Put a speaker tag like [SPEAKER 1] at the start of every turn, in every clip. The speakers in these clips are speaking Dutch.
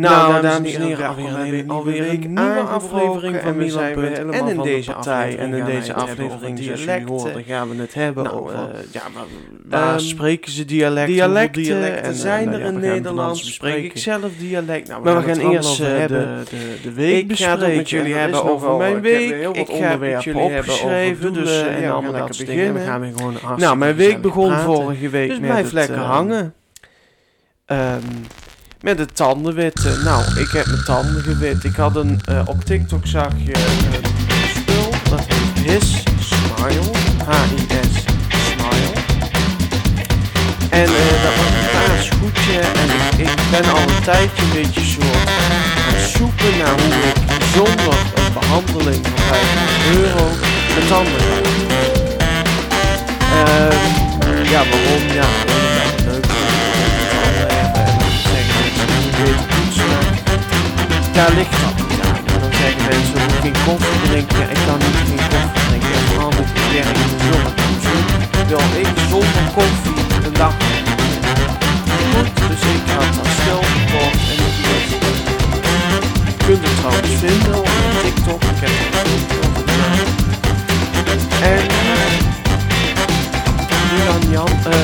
[SPEAKER 1] Nou, dames en heren, alweer, alweer een nieuwe aflevering van Milan Punt. En in deze partij en in deze aflevering, zoals jullie hoorden, gaan we het hebben nou, over... Uh, ja, waar, um, spreken ze dialecten? Dialecten, dialecten en, zijn er in Nederland? Spreek ik zelf dialect? Nou, we maar we gaan eerst uh, de, de, de week bespreken. Ik ga met jullie hebben over mijn week. Ik ga met jullie hebben opgeschreven, dus en dan lekker beginnen. gaan Nou, mijn week begon vorige week met... Dus blijf lekker hangen. Um, met de tanden witten. Nou, ik heb mijn tanden gewit. Ik had een, uh, op TikTok zag je een spul. Dat heet His Smile. H-I-S Smile. En uh, dat was een paars. En ik, ben al een tijdje een beetje soort aan zoeken naar hoe ik zonder een behandeling van 5 euro mijn tanden ga uh, Ja, waarom? Ja, daar ligt dat niet aan. Dan zeggen mensen, ik geen koffie drinken. Ik kan niet geen koffie drinken. En vooral moet ik werk in de zon. Wil ik zonder koffie een dag goed. Dus ik had dat stil gekocht en ik doe Je kunt het trouwens vinden op TikTok. Ik heb het. En nu aan Jan. Uh,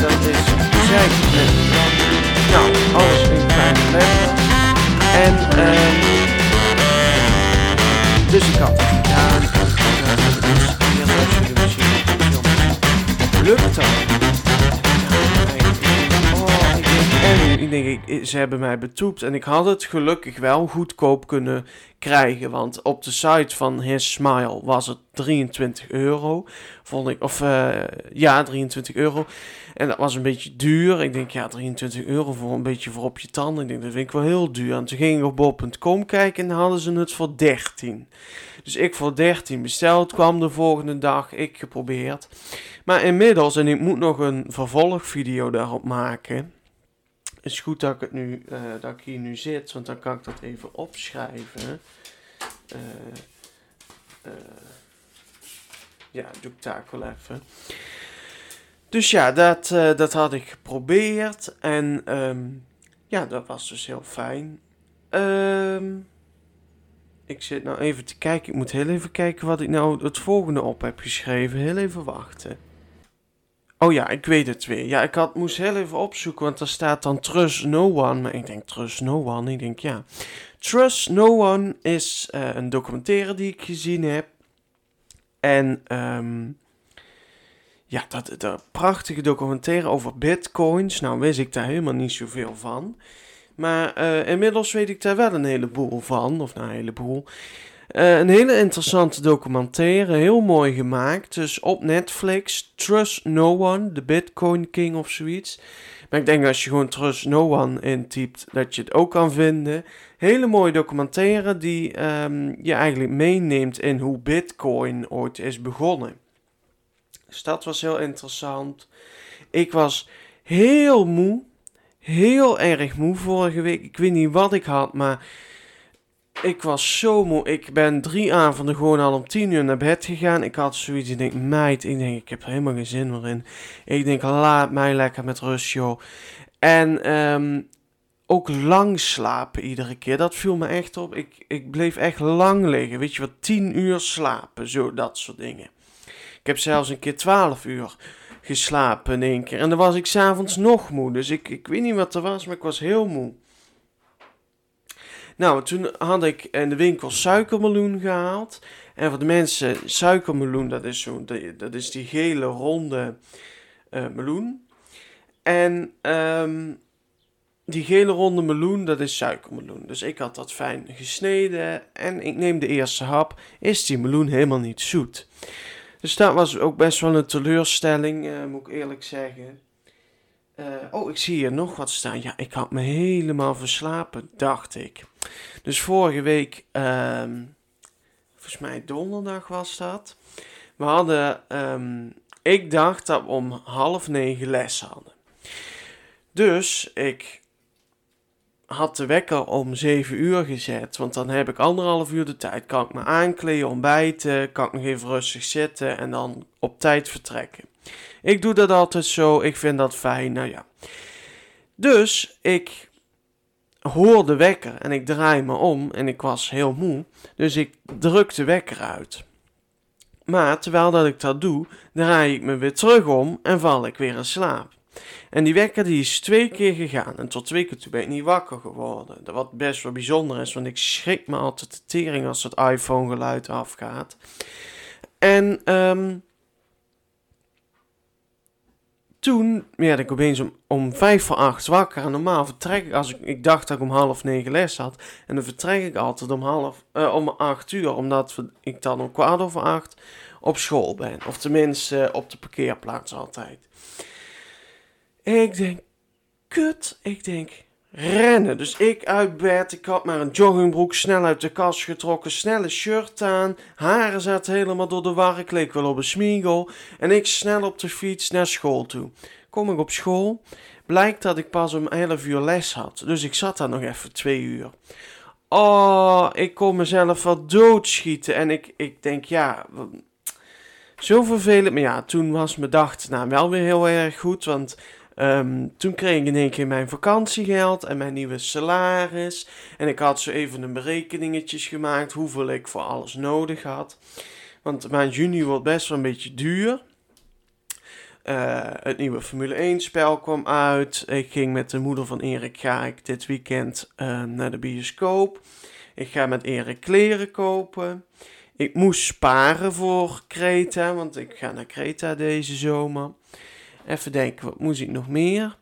[SPEAKER 1] dat is zij nou, alles in kleine letters. En um, dus ik had gedaan. Dus je de machine lukt dat. En ik denk, ze hebben mij betoept en ik had het gelukkig wel goedkoop kunnen krijgen. Want op de site van His Smile was het 23 euro. Vond ik, of uh, ja, 23 euro. En dat was een beetje duur. Ik denk, ja, 23 euro voor een beetje voor op je tanden. Ik denk, dat vind ik wel heel duur. En toen ging ik op bol.com kijken en hadden ze het voor 13. Dus ik voor 13 besteld, kwam de volgende dag, ik geprobeerd. Maar inmiddels, en ik moet nog een vervolgvideo daarop maken. Is goed dat ik, het nu, uh, dat ik hier nu zit, want dan kan ik dat even opschrijven. Uh, uh, ja, doe ik daar wel even. Dus ja, dat, dat had ik geprobeerd. En um, ja, dat was dus heel fijn. Um, ik zit nou even te kijken. Ik moet heel even kijken wat ik nou het volgende op heb geschreven. Heel even wachten. Oh ja, ik weet het weer. Ja, ik had, moest heel even opzoeken, want er staat dan Trust No One. Maar ik denk Trust No One. Ik denk ja. Trust No One is uh, een documentaire die ik gezien heb. En um, ja, dat, dat prachtige documentaire over bitcoins. Nou wist ik daar helemaal niet zoveel van. Maar uh, inmiddels weet ik daar wel een heleboel van. Of nou, een heleboel. Uh, een hele interessante documentaire. Heel mooi gemaakt. Dus op Netflix. Trust No One. The Bitcoin King of zoiets. Maar ik denk als je gewoon Trust No One intypt. Dat je het ook kan vinden. Hele mooie documentaire. Die um, je eigenlijk meeneemt in hoe Bitcoin ooit is begonnen. Dus dat was heel interessant. Ik was heel moe. Heel erg moe vorige week. Ik weet niet wat ik had, maar ik was zo moe. Ik ben drie avonden gewoon al om tien uur naar bed gegaan. Ik had zoiets, ik denk, meid, ik denk, ik heb er helemaal geen zin meer in. Ik denk, laat mij lekker met rust, joh. En um, ook lang slapen iedere keer. Dat viel me echt op. Ik, ik bleef echt lang liggen. Weet je wat, tien uur slapen, zo, dat soort dingen. Ik heb zelfs een keer 12 uur geslapen in één keer. En dan was ik s'avonds nog moe. Dus ik, ik weet niet wat er was, maar ik was heel moe. Nou, toen had ik in de winkel suikermeloen gehaald. En voor de mensen, suikermeloen, dat is, zo, dat is die gele ronde uh, meloen. En um, die gele ronde meloen, dat is suikermeloen. Dus ik had dat fijn gesneden. En ik neem de eerste hap. Is die meloen helemaal niet zoet? Dus dat was ook best wel een teleurstelling, uh, moet ik eerlijk zeggen. Uh, oh, ik zie hier nog wat staan. Ja, ik had me helemaal verslapen, dacht ik. Dus vorige week, um, volgens mij donderdag was dat. We hadden, um, ik dacht dat we om half negen les hadden. Dus ik had de wekker om 7 uur gezet. Want dan heb ik anderhalf uur de tijd. Kan ik me aankleden, ontbijten, kan ik nog even rustig zitten en dan op tijd vertrekken. Ik doe dat altijd zo, ik vind dat fijn, nou ja. Dus ik hoor de wekker en ik draai me om en ik was heel moe. Dus ik druk de wekker uit. Maar terwijl dat ik dat doe, draai ik me weer terug om en val ik weer in slaap. En die wekker die is twee keer gegaan. En tot twee keer toe ben ik niet wakker geworden. Wat best wel bijzonder is, want ik schrik me altijd de tering als het iPhone geluid afgaat. En um, toen werd ik opeens om, om vijf voor acht wakker. En normaal vertrek ik, als ik, ik dacht dat ik om half negen les had. En dan vertrek ik altijd om half, uh, om acht uur. Omdat ik dan om kwart over acht op school ben. Of tenminste op de parkeerplaats altijd. Ik denk, kut. Ik denk, rennen. Dus ik uit bed. Ik had maar een joggingbroek snel uit de kast getrokken. Snelle shirt aan. Haren zaten helemaal door de war. Ik leek wel op een smiegel. En ik snel op de fiets naar school toe. Kom ik op school. Blijkt dat ik pas om 11 uur les had. Dus ik zat daar nog even twee uur. Oh, ik kon mezelf wat doodschieten. En ik, ik denk, ja, zo vervelend. Maar ja, toen was mijn dag nou wel weer heel erg goed. Want Um, toen kreeg ik in één keer mijn vakantiegeld en mijn nieuwe salaris. En ik had zo even een berekeningetjes gemaakt hoeveel ik voor alles nodig had. Want maand juni wordt best wel een beetje duur. Uh, het nieuwe Formule 1 spel kwam uit. Ik ging met de moeder van Erik ga ik dit weekend uh, naar de bioscoop. Ik ga met Erik kleren kopen. Ik moest sparen voor Kreta, want ik ga naar Kreta deze zomer. Even denken, wat moest ik nog meer?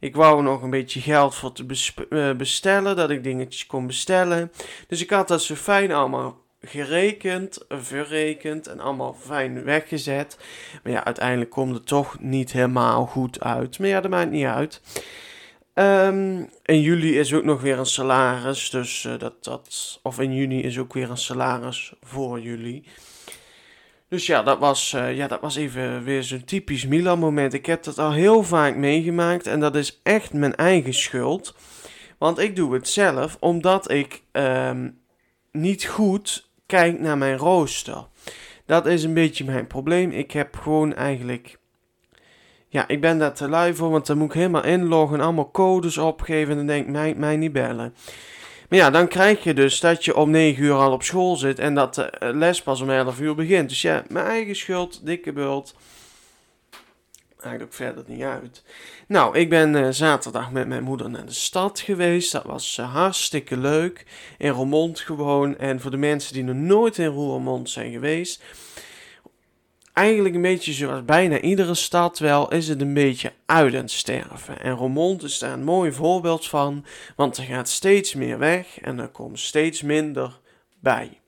[SPEAKER 1] Ik wou nog een beetje geld voor te eh, bestellen, dat ik dingetjes kon bestellen. Dus ik had dat zo fijn allemaal gerekend, verrekend en allemaal fijn weggezet. Maar ja, uiteindelijk komt het toch niet helemaal goed uit. Maar ja, dat maakt niet uit. Um, in juli is ook nog weer een salaris, dus uh, dat, dat, of in juni is ook weer een salaris voor juli. Dus ja, dat was, uh, ja, dat was even weer zo'n typisch Milan moment. Ik heb dat al heel vaak meegemaakt en dat is echt mijn eigen schuld. Want ik doe het zelf omdat ik um, niet goed kijk naar mijn rooster. Dat is een beetje mijn probleem. Ik heb gewoon eigenlijk... Ja, ik ben daar te lui voor, want dan moet ik helemaal inloggen, allemaal codes opgeven en dan denk ik, mij, mij niet bellen. Maar ja, dan krijg je dus dat je om 9 uur al op school zit en dat de eh, les pas om 11 uur begint. Dus ja, mijn eigen schuld, dikke bult. Maakt ook verder niet uit. Nou, ik ben uh, zaterdag met mijn moeder naar de stad geweest. Dat was uh, hartstikke leuk. In Roermond gewoon. En voor de mensen die nog nooit in Roermond zijn geweest eigenlijk een beetje zoals bijna iedere stad wel, is het een beetje uit sterven. En Roermond is daar een mooi voorbeeld van, want er gaat steeds meer weg en er komt steeds minder bij.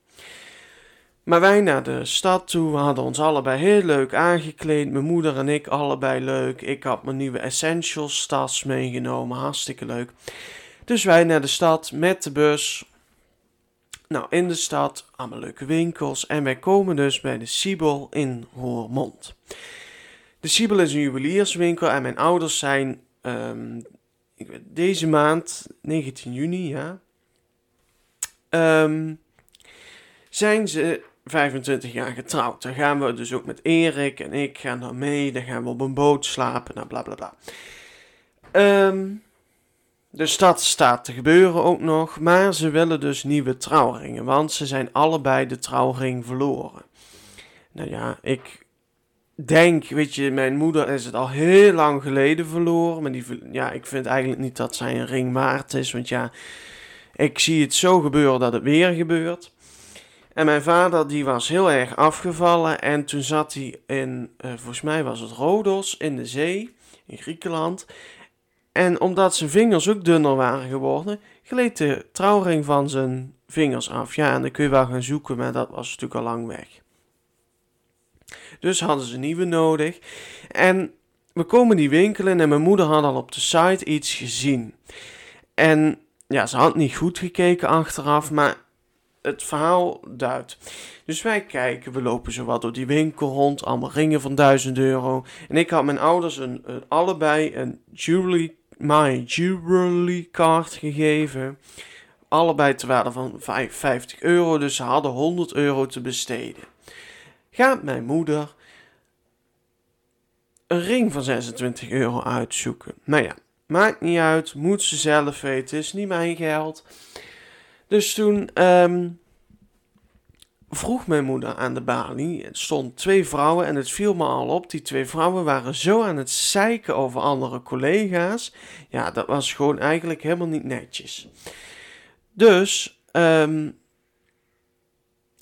[SPEAKER 1] Maar wij naar de stad toe, we hadden ons allebei heel leuk aangekleed. Mijn moeder en ik allebei leuk. Ik had mijn nieuwe Essentials tas meegenomen, hartstikke leuk. Dus wij naar de stad met de bus. Nou, in de stad, allemaal leuke winkels. En wij komen dus bij de Siebel in Roermond. De Siebel is een juwelierswinkel en mijn ouders zijn um, deze maand, 19 juni, ja, um, zijn ze 25 jaar getrouwd. Dan gaan we dus ook met Erik en ik gaan dan mee. Dan gaan we op een boot slapen, nou bla bla bla. Um, dus dat staat te gebeuren ook nog, maar ze willen dus nieuwe trouwringen, want ze zijn allebei de trouwring verloren. Nou ja, ik denk, weet je, mijn moeder is het al heel lang geleden verloren, maar die, ja, ik vind eigenlijk niet dat zij een ring waard is, want ja, ik zie het zo gebeuren dat het weer gebeurt. En mijn vader die was heel erg afgevallen en toen zat hij in, uh, volgens mij was het Rodos, in de zee, in Griekenland. En omdat zijn vingers ook dunner waren geworden, gleed de trouwring van zijn vingers af. Ja, en dan kun je wel gaan zoeken, maar dat was natuurlijk al lang weg. Dus hadden ze een nieuwe nodig. En we komen die winkel in en mijn moeder had al op de site iets gezien. En ja, ze had niet goed gekeken achteraf, maar het verhaal duidt. Dus wij kijken, we lopen zo wat door die winkel rond, allemaal ringen van 1000 euro. En ik had mijn ouders een allebei een jewelry My Jewelry Card gegeven. Allebei te van 50 euro, dus ze hadden 100 euro te besteden. Gaat mijn moeder een ring van 26 euro uitzoeken. Nou ja, maakt niet uit, moet ze zelf weten, is niet mijn geld. Dus toen ehm, vroeg mijn moeder aan de balie. Er stonden twee vrouwen en het viel me al op. Die twee vrouwen waren zo aan het zeiken over andere collega's. Ja, dat was gewoon eigenlijk helemaal niet netjes. Dus, um,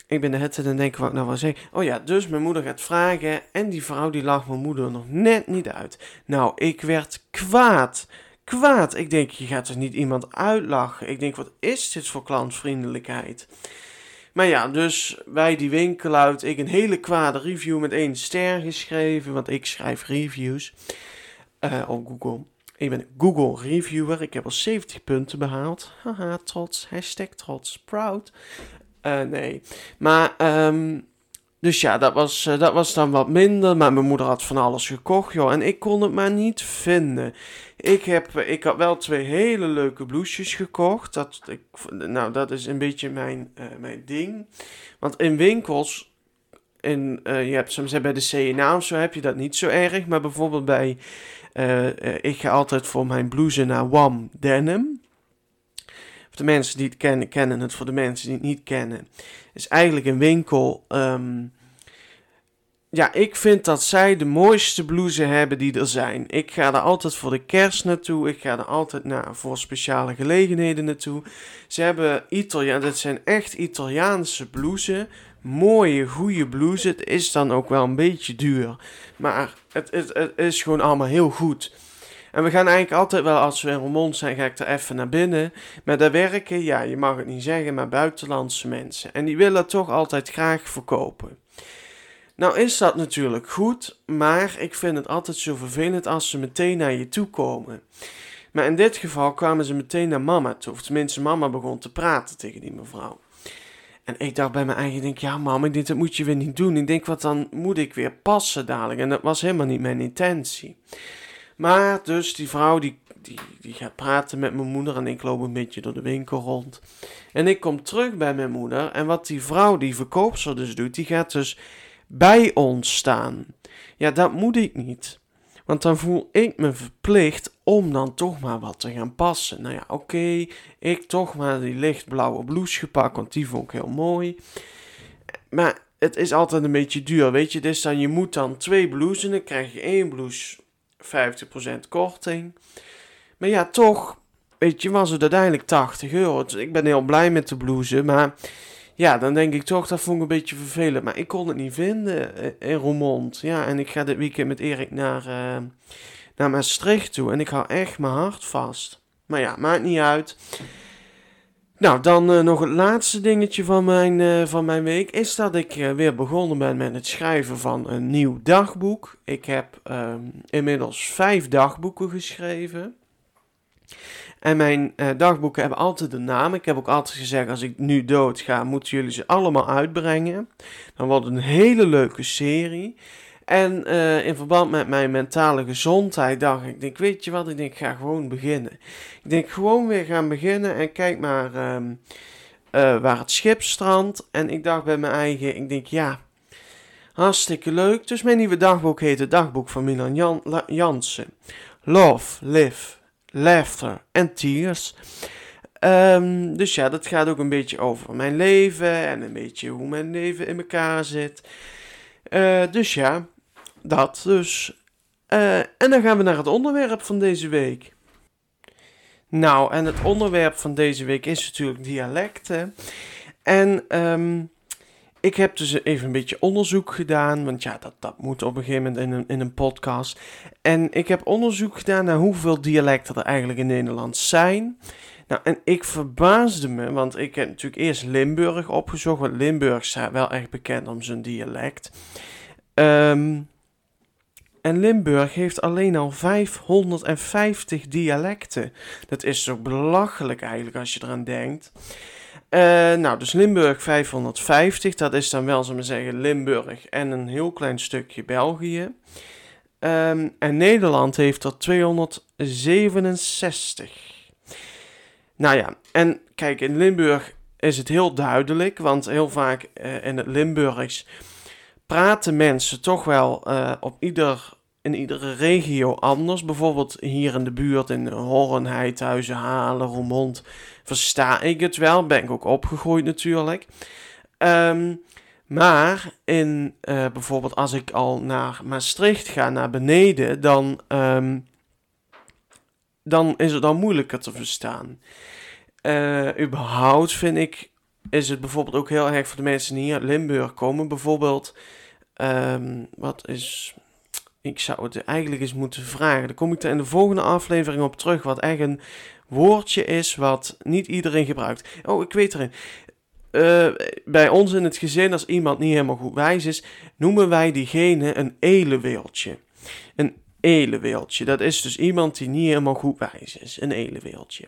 [SPEAKER 1] ik ben de het en denken wat ik nou wil zeggen. Oh ja, dus mijn moeder gaat vragen en die vrouw die lag mijn moeder nog net niet uit. Nou, ik werd kwaad. Kwaad. Ik denk, je gaat er niet iemand uitlachen. Ik denk, wat is dit voor klantvriendelijkheid? Maar ja, dus wij die winkel uit, ik een hele kwade review met één ster geschreven, want ik schrijf reviews uh, op Google. Ik ben Google reviewer, ik heb al 70 punten behaald. Haha, trots, hashtag trots, proud. Uh, nee, maar um, dus ja, dat was, uh, dat was dan wat minder. Maar mijn moeder had van alles gekocht, joh. En ik kon het maar niet vinden. Ik, heb, ik had wel twee hele leuke blouses gekocht. Dat, ik, nou, dat is een beetje mijn, uh, mijn ding. Want in winkels, in, je hebt soms bij de CNA of zo heb je dat niet zo erg. Maar bijvoorbeeld bij, ik ga altijd voor mijn blouse naar WAM Denim. De mensen die het kennen, kennen het. Voor de mensen die het niet kennen. is eigenlijk een winkel um, ja, ik vind dat zij de mooiste blouses hebben die er zijn. Ik ga er altijd voor de kerst naartoe. Ik ga er altijd naar voor speciale gelegenheden naartoe. Ze hebben Italiaan, dit zijn echt Italiaanse blouses. Mooie, goede blouses. Het is dan ook wel een beetje duur. Maar het, het, het is gewoon allemaal heel goed. En we gaan eigenlijk altijd wel, als we in Roermond zijn, ga ik er even naar binnen. Maar daar werken, ja, je mag het niet zeggen, maar buitenlandse mensen. En die willen toch altijd graag verkopen. Nou is dat natuurlijk goed, maar ik vind het altijd zo vervelend als ze meteen naar je toe komen. Maar in dit geval kwamen ze meteen naar mama toe. Of tenminste, mama begon te praten tegen die mevrouw. En ik dacht bij mijn eigen, denk, ja mama, ik denk, dat moet je weer niet doen. Ik denk, wat dan moet ik weer passen dadelijk. En dat was helemaal niet mijn intentie. Maar dus die vrouw, die, die, die gaat praten met mijn moeder en ik loop een beetje door de winkel rond. En ik kom terug bij mijn moeder en wat die vrouw, die verkoopster dus doet, die gaat dus bij ons staan. Ja, dat moet ik niet. Want dan voel ik me verplicht om dan toch maar wat te gaan passen. Nou ja, oké, ik toch maar die lichtblauwe blouse gepakt, want die vond ik heel mooi. Maar het is altijd een beetje duur, weet je. Dus dan, je moet dan twee blouses, dan krijg je één blouse 50% korting. Maar ja, toch, weet je, was het uiteindelijk 80 euro. Dus ik ben heel blij met de blouse, maar ja, dan denk ik toch, dat vond ik een beetje vervelend. Maar ik kon het niet vinden in Roermond. Ja, en ik ga dit weekend met Erik naar, uh, naar Maastricht toe. En ik hou echt mijn hart vast. Maar ja, maakt niet uit. Nou, dan uh, nog het laatste dingetje van mijn, uh, van mijn week is dat ik uh, weer begonnen ben met het schrijven van een nieuw dagboek. Ik heb ehm, inmiddels vijf dagboeken geschreven. En mijn dagboeken hebben altijd een naam. Ik heb ook altijd gezegd, als ik nu dood ga, moeten jullie ze allemaal uitbrengen. Dan wordt het een hele leuke serie. En uh, in verband met mijn mentale gezondheid dacht ik, denk, weet je wat, ik denk, ik ga gewoon beginnen. Ik denk, gewoon weer gaan beginnen en kijk maar uh, waar het schip strandt. En ik dacht bij mijn eigen, ik denk, ja, hartstikke leuk. Dus mijn nieuwe dagboek heet het Dagboek van Milan Jan Jansen. Love, live, laughter en tears. Um, dus ja, dat gaat ook een beetje over mijn leven en een beetje hoe mijn leven in elkaar zit. Uh, dus ja, dat dus. Uh, en dan gaan we naar het onderwerp van deze week. Nou, en het onderwerp van deze week is natuurlijk dialecten. En um, ik heb dus even een beetje onderzoek gedaan, want ja, dat, dat moet op een gegeven moment in een, in een podcast. En ik heb onderzoek gedaan naar hoeveel dialecten er eigenlijk in Nederland zijn. Nou, en ik verbaasde me, want ik heb natuurlijk eerst Limburg opgezocht, want Limburg staat wel echt bekend om zijn dialect. Um, en Limburg heeft alleen al 550 dialecten. Dat is zo belachelijk eigenlijk als je eraan denkt. Uh, nou, dus Limburg 550, dat is dan wel, zullen we zeggen, Limburg en een heel klein stukje België. Ehm, en Nederland heeft er 267. Nou ja, en kijk, in Limburg is het heel duidelijk, want heel vaak uh, in het Limburgs praten mensen toch wel uh, op ieder, in iedere regio anders. Bijvoorbeeld hier in de buurt in Horn, Heidhuizen, Halen, Roermond versta ik het wel. Ben ik ook opgegroeid natuurlijk. Um, maar in uh, bijvoorbeeld als ik al naar Maastricht ga, naar beneden, dan, um, dan is het dan moeilijker te verstaan. Uh, überhaupt vind ik, is het bijvoorbeeld ook heel erg voor de mensen die hier uit Limburg komen. Bijvoorbeeld, um, wat is, ik zou het eigenlijk eens moeten vragen. Daar kom ik er in de volgende aflevering op terug, wat echt een woordje is wat niet iedereen gebruikt. Oh, ik weet erin. Uh, bij ons in het gezin, als iemand niet helemaal goed wijs is, noemen wij diegene een eleweeltje. Een eleweeltje, dat is dus iemand die niet helemaal goed wijs is. Een eleweeltje.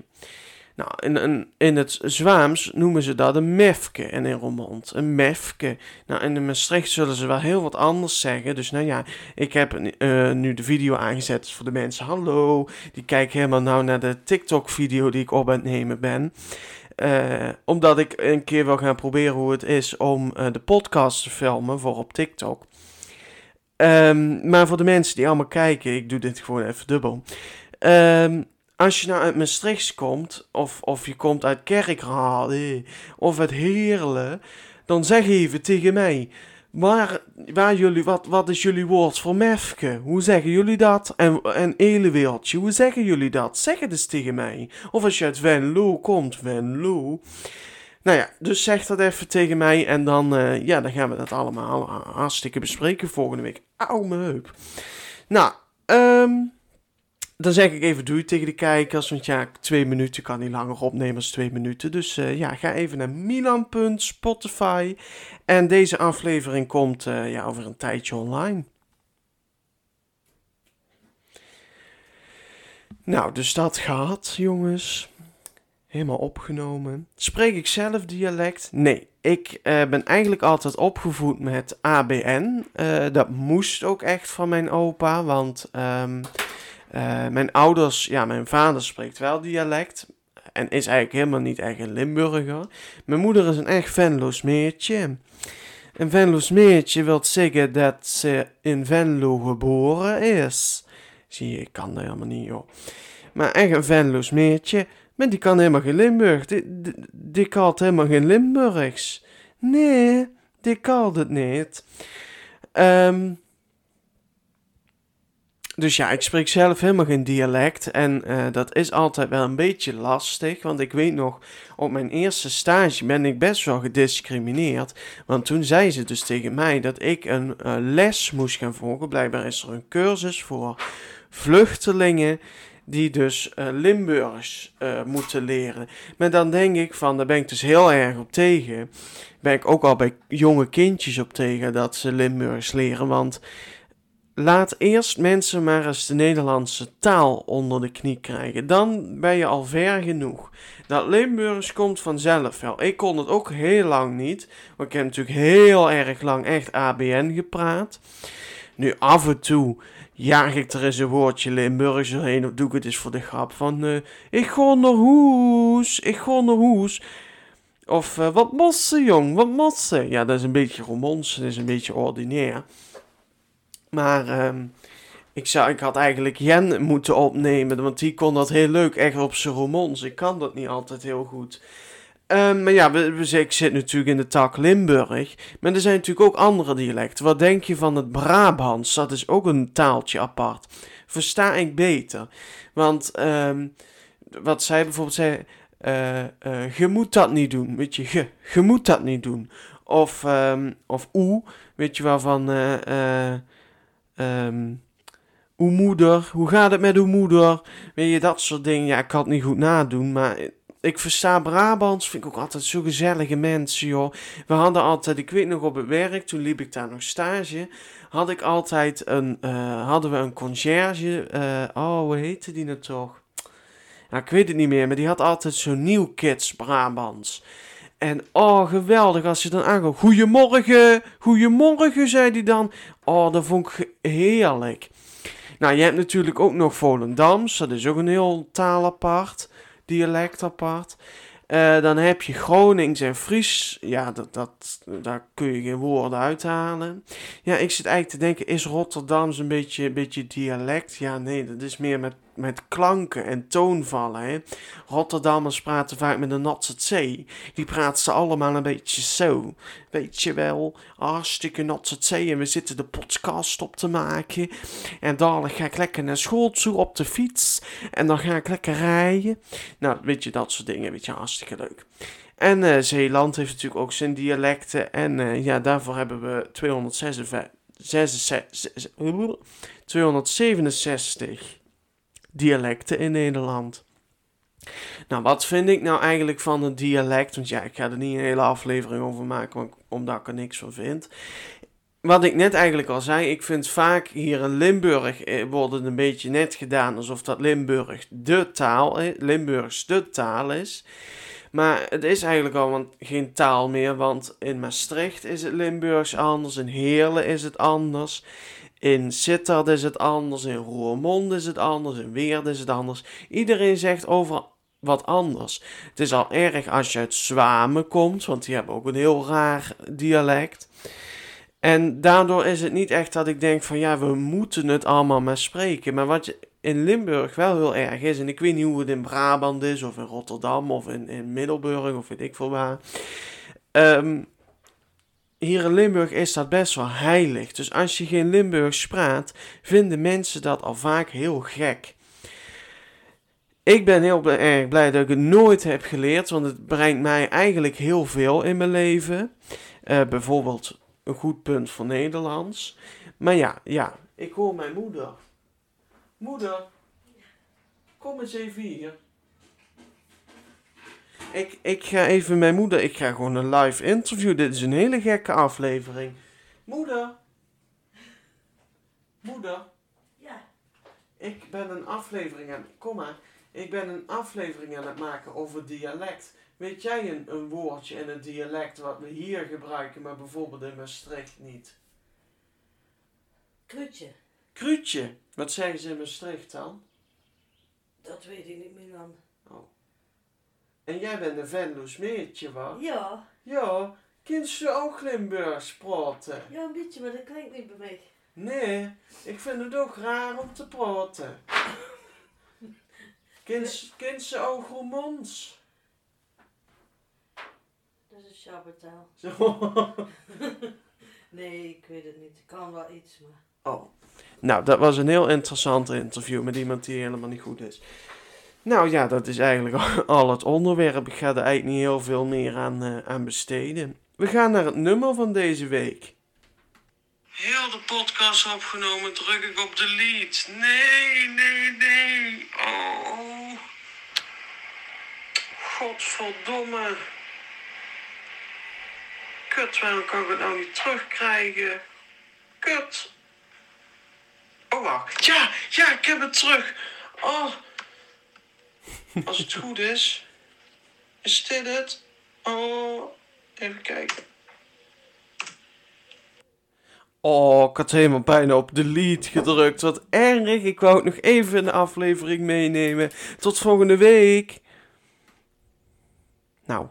[SPEAKER 1] Nou, in, in, het Zwaams noemen ze dat een mefke en in Roermond een mefke. Nou, in de Maastricht zullen ze wel heel wat anders zeggen. Dus nou ja, ik heb uh, nu de video aangezet voor de mensen. Hallo, die kijken helemaal nou naar de TikTok-video die ik op het nemen ben. Uh, omdat ik een keer wil gaan proberen hoe het is om uh, de podcast te filmen voor op TikTok. Um, maar voor de mensen die allemaal kijken, ik doe dit gewoon even dubbel. Um, als je nou uit Maastricht komt, of, of je komt uit Kerkrade, of uit Heerlen, dan zeg even tegen mij, waar, waar jullie, wat, wat is jullie woord voor mefke? Hoe zeggen jullie dat? En, en eleweeltje, hoe zeggen jullie dat? Zeg het eens tegen mij. Of als je uit Venlo komt, Venlo. Nou ja, dus zeg dat even tegen mij en dan, uh, ja, dan gaan we dat allemaal hartstikke bespreken volgende week. Auw, mijn heup. Nou, um, dan zeg ik even doei tegen de kijkers, want ja, twee minuten kan niet langer opnemen als twee minuten. Dus uh, ja, ga even naar Milan.spotify. En deze aflevering komt uh, ja, over een tijdje online. Nou, dus dat gaat, jongens. Helemaal opgenomen. Spreek ik zelf dialect? Nee, ik uh, ben eigenlijk altijd opgevoed met ABN. dat moest ook echt van mijn opa, want... Um, uh, mijn ouders, ja, mijn vader spreekt wel dialect. En is eigenlijk helemaal niet echt een Limburger. Mijn moeder is een echt Venlo's meertje. Een Venlo's meertje wil zeggen dat ze in Venlo geboren is. Zie je, ik kan dat helemaal niet, joh. Maar echt een Venlo's meertje. Maar die kan helemaal geen Limburg. Die, die, die kan helemaal geen Limburgs. Nee, die kan het niet. Um, dus ja, ik spreek zelf helemaal geen dialect. En uh, dat is altijd wel een beetje lastig. Want ik weet nog, op mijn eerste stage ben ik best wel gediscrimineerd. Want toen zei ze dus tegen mij dat ik een uh, les moest gaan volgen. Blijkbaar is er een cursus voor vluchtelingen die dus uh, Limburgs moeten leren. Maar dan denk ik van, daar ben ik dus heel erg op tegen. Ben ik ook al bij jonge kindjes op tegen dat ze Limburgs leren. Want Laat eerst mensen maar eens de Nederlandse taal onder de knie krijgen. Dan ben je al ver genoeg. Dat Limburgs komt vanzelf wel. Ik kon het ook heel lang niet. Want ik heb natuurlijk heel erg lang echt ABN gepraat. Nu af en toe jaag ik er eens een woordje Limburgs doorheen. Of doe ik het eens voor de grap van... Uh, ik ga naar hoes, ik ga naar hoes. Of uh, wat mossen jong, wat mossen. Ja, dat is een beetje romans, dat is een beetje ordinair. Maar um, ik, zou, ik had eigenlijk Jen moeten opnemen, want die kon dat heel leuk, echt op zijn romans. Ik kan dat niet altijd heel goed. Um, maar ja, we, we, ik zit natuurlijk in de tak Limburg. Maar er zijn natuurlijk ook andere dialecten. Wat denk je van het Brabants? Dat is ook een taaltje apart. Versta ik beter. Want um, wat zij bijvoorbeeld zei. Uh, je moet dat niet doen. Weet je, je, moet dat niet doen. Of, um, of oe, weet je waarvan. Uh, Um, uw moeder, hoe gaat het met uw moeder? Weet je, dat soort dingen. Ja, ik kan het niet goed nadoen, maar ik versta Brabants, vind ik ook altijd zo gezellige mensen, joh. We hadden altijd, ik weet nog op het werk, toen liep ik daar nog stage, had ik altijd een, uh, hadden we een conciërge, uh, oh, hoe heette die nou toch? Ik weet het niet meer, maar die had altijd zo'n nieuw kids Brabants. En oh, geweldig als je dan aankomt. Goedemorgen, goedemorgen, zei hij dan. Oh, dat vond ik heerlijk. Nou, je hebt natuurlijk ook nog Volendams. Dat is ook een heel taal apart. Dialect apart. Uh, dan heb je Gronings en Fries. Ja, dat, dat, daar kun je geen woorden uithalen. Ja, ik zit eigenlijk te denken, is Rotterdams een beetje, een beetje dialect? Ja, nee, dat is meer met met klanken en toonvallen. Hè. Rotterdammers praten vaak met een natse C. Die praten ze allemaal een beetje zo. Weet je wel, hartstikke natse C. En we zitten de podcast op te maken. En dadelijk ga ik lekker naar school toe op de fiets. En dan ga ik lekker rijden. Nou, weet je, dat soort dingen. Weet je, hartstikke leuk. En uh, Zeeland heeft natuurlijk ook zijn dialecten. En uh, ja, daarvoor hebben we 256, 267 dialecten in Nederland. Nou, wat vind ik nou eigenlijk van het dialect? Want ja, ik ga er niet een hele aflevering over maken, omdat ik er niks van vind. Wat ik net eigenlijk al zei, ik vind vaak hier in Limburg eh, wordt het een beetje net gedaan alsof dat Limburg de taal, Limburgs de taal is. Maar het is eigenlijk al geen taal meer, want in Maastricht is het Limburgs anders, in Heerlen is het anders. In Sittard is het anders, in Roermond is het anders, in Weerd is het anders. Iedereen zegt over wat anders. Het is al erg als je uit Zwamen komt, want die hebben ook een heel raar dialect. En daardoor is het niet echt dat ik denk van ja, we moeten het allemaal maar spreken. Maar wat in Limburg wel heel erg is, en ik weet niet hoe het in Brabant is, of in Rotterdam, of in, in Middelburg, of weet ik veel waar. Um, hier in Limburg is dat best wel heilig. Dus als je geen Limburgs praat, vinden mensen dat al vaak heel gek. Ik ben heel erg blij dat ik het nooit heb geleerd, want het brengt mij eigenlijk heel veel in mijn leven. Uh, bijvoorbeeld een goed punt voor Nederlands. Maar ja, ja, ik hoor mijn moeder. Moeder, kom eens even hier. Ik, ik ga even mijn moeder. Ik ga gewoon een live interview. Dit is een hele gekke aflevering. Moeder. Moeder.
[SPEAKER 2] Ja.
[SPEAKER 1] Ik ben een aflevering aan. Kom maar. Ik ben een aflevering aan het maken over dialect. Weet jij een, een woordje in het dialect wat we hier gebruiken, maar bijvoorbeeld in Maastricht niet?
[SPEAKER 2] Krutje.
[SPEAKER 1] Krutje. Wat zeggen ze in Maastricht dan?
[SPEAKER 2] Dat weet ik niet meer dan.
[SPEAKER 1] En jij bent een Venlo's meertje, wat?
[SPEAKER 2] Ja.
[SPEAKER 1] Ja, kind je ook Limburgs praten?
[SPEAKER 2] Ja, een beetje, maar dat klinkt niet bij mij.
[SPEAKER 1] Nee, ik vind het ook raar om te praten. kind, kind ze ook Roermonds?
[SPEAKER 2] Dat is een Shabbattaal.
[SPEAKER 1] Zo.
[SPEAKER 2] nee, ik weet het niet. Ik kan wel iets, maar...
[SPEAKER 1] Oh. Nou, dat was een heel interessant interview met iemand die helemaal niet goed is. Nou ja, dat is eigenlijk al het onderwerp. Ik ga er eigenlijk niet heel veel meer aan, uh, aan besteden. We gaan naar het nummer van deze week. Heel de podcast opgenomen, druk ik op delete. Nee, nee, nee. Oh. Godverdomme. Kut, waarom kan ik het nou niet terugkrijgen? Kut. Oh, wacht. Ja, ja, ik heb het terug. Oh. Als het goed is. Is dit het? Oh, even kijken. Oh, ik had helemaal bijna op delete gedrukt. Wat erg. Ik wou het nog even in de aflevering meenemen. Tot volgende week. Nou,